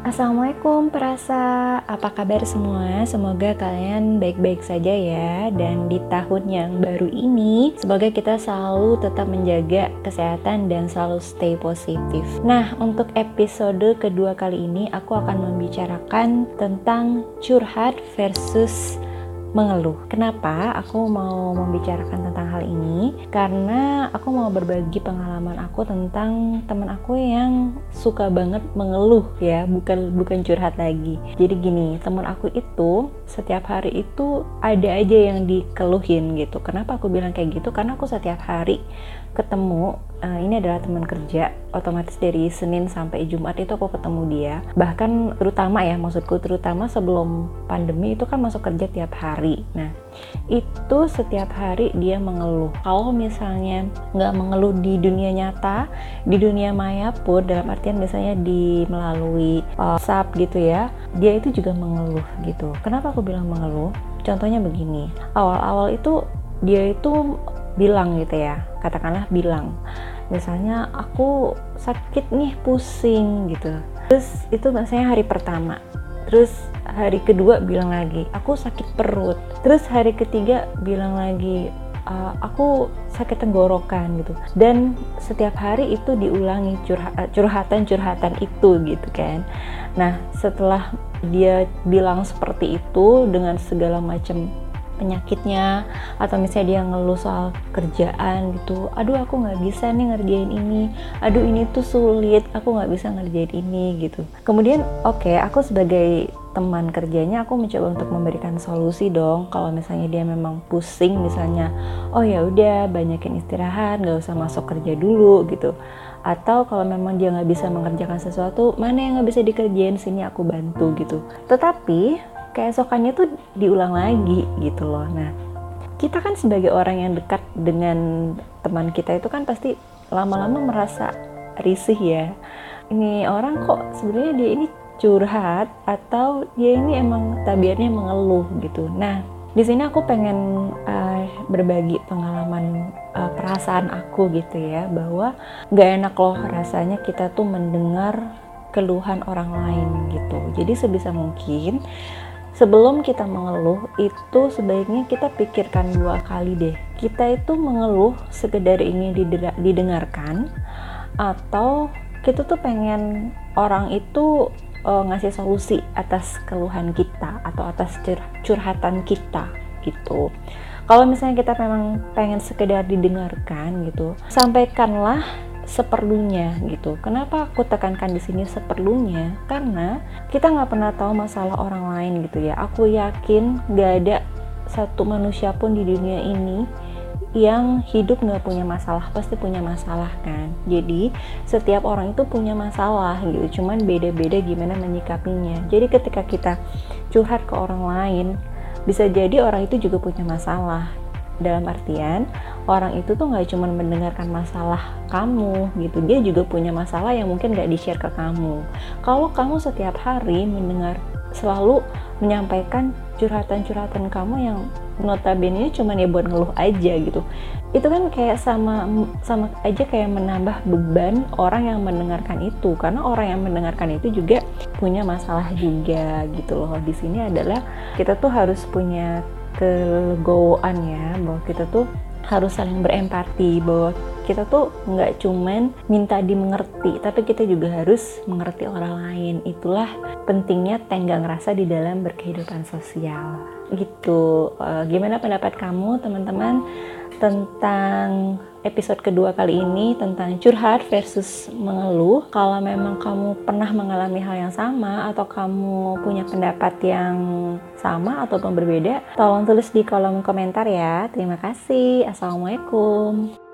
Assalamualaikum perasa, apa kabar semua? Semoga kalian baik-baik saja ya. Dan di tahun yang baru ini Semoga kita selalu tetap menjaga kesehatan dan selalu stay positif. Nah untuk episode kedua kali ini Aku akan membicarakan tentang curhat versus mengeluh. Kenapa aku mau membicarakan tentang hal ini? Karena aku mau berbagi pengalaman aku tentang teman aku yang suka banget mengeluh ya, bukan bukan curhat lagi. Jadi gini, teman aku itu setiap hari itu ada aja yang dikeluhin gitu. Kenapa aku bilang kayak gitu? Karena aku setiap hari ketemu uh, ini adalah teman kerja otomatis dari Senin sampai Jumat itu aku ketemu dia bahkan terutama ya maksudku terutama sebelum pandemi itu kan masuk kerja tiap hari nah itu setiap hari dia mengeluh kalau misalnya nggak mengeluh di dunia nyata di dunia maya pun dalam artian misalnya di melalui WhatsApp gitu ya dia itu juga mengeluh gitu kenapa bilang mengeluh contohnya begini. Awal-awal itu dia itu bilang gitu ya katakanlah bilang. Misalnya aku sakit nih pusing gitu. Terus itu misalnya hari pertama. Terus hari kedua bilang lagi aku sakit perut. Terus hari ketiga bilang lagi uh, aku sakit tenggorokan gitu. Dan setiap hari itu diulangi curhatan-curhatan itu gitu kan. Nah setelah dia bilang seperti itu dengan segala macam penyakitnya atau misalnya dia ngeluh soal kerjaan gitu aduh aku nggak bisa nih ngerjain ini. Aduh ini tuh sulit. Aku nggak bisa ngerjain ini gitu. Kemudian oke okay, aku sebagai teman kerjanya aku mencoba untuk memberikan solusi dong. Kalau misalnya dia memang pusing misalnya oh ya udah banyakin istirahat nggak usah masuk kerja dulu gitu. Atau kalau memang dia nggak bisa mengerjakan sesuatu mana yang nggak bisa dikerjain? Sini aku bantu gitu. Tetapi keesokannya tuh diulang lagi gitu loh. Nah kita kan sebagai orang yang dekat dengan teman kita itu kan pasti lama-lama merasa risih ya. Ini orang kok sebenarnya dia ini curhat atau dia ini emang tabiatnya mengeluh gitu. Nah di sini aku pengen uh, berbagi pengalaman uh, perasaan aku gitu ya bahwa gak enak loh rasanya kita tuh mendengar keluhan orang lain gitu. Jadi sebisa mungkin sebelum kita mengeluh itu sebaiknya kita pikirkan dua kali deh. Kita itu mengeluh sekedar ingin didengarkan atau kita tuh pengen orang itu uh, ngasih solusi atas keluhan kita atau atas cur curhatan kita gitu kalau misalnya kita memang pengen sekedar didengarkan gitu sampaikanlah seperlunya gitu. Kenapa aku tekankan di sini seperlunya? Karena kita nggak pernah tahu masalah orang lain gitu ya. Aku yakin nggak ada satu manusia pun di dunia ini yang hidup nggak punya masalah pasti punya masalah kan? Jadi setiap orang itu punya masalah gitu. Cuman beda-beda gimana menyikapinya. Jadi ketika kita curhat ke orang lain bisa jadi orang itu juga punya masalah. Dalam artian orang itu tuh nggak cuma mendengarkan masalah kamu gitu. Dia juga punya masalah yang mungkin nggak di share ke kamu. Kalau kamu setiap hari mendengar selalu menyampaikan curhatan-curhatan kamu yang notabene cuma ya buat ngeluh aja gitu. Itu kan kayak sama sama aja kayak menambah beban orang yang mendengarkan itu. Karena orang yang mendengarkan itu juga punya masalah juga gitu loh. Di sini adalah kita tuh harus punya kelegowoan ya bahwa kita tuh harus saling berempati bahwa kita tuh nggak cuman minta dimengerti tapi kita juga harus mengerti orang lain itulah pentingnya tenggang rasa di dalam berkehidupan sosial gitu uh, gimana pendapat kamu teman-teman tentang episode kedua kali ini tentang curhat versus mengeluh. Kalau memang kamu pernah mengalami hal yang sama atau kamu punya pendapat yang sama ataupun berbeda, tolong tulis di kolom komentar ya. Terima kasih. Assalamualaikum.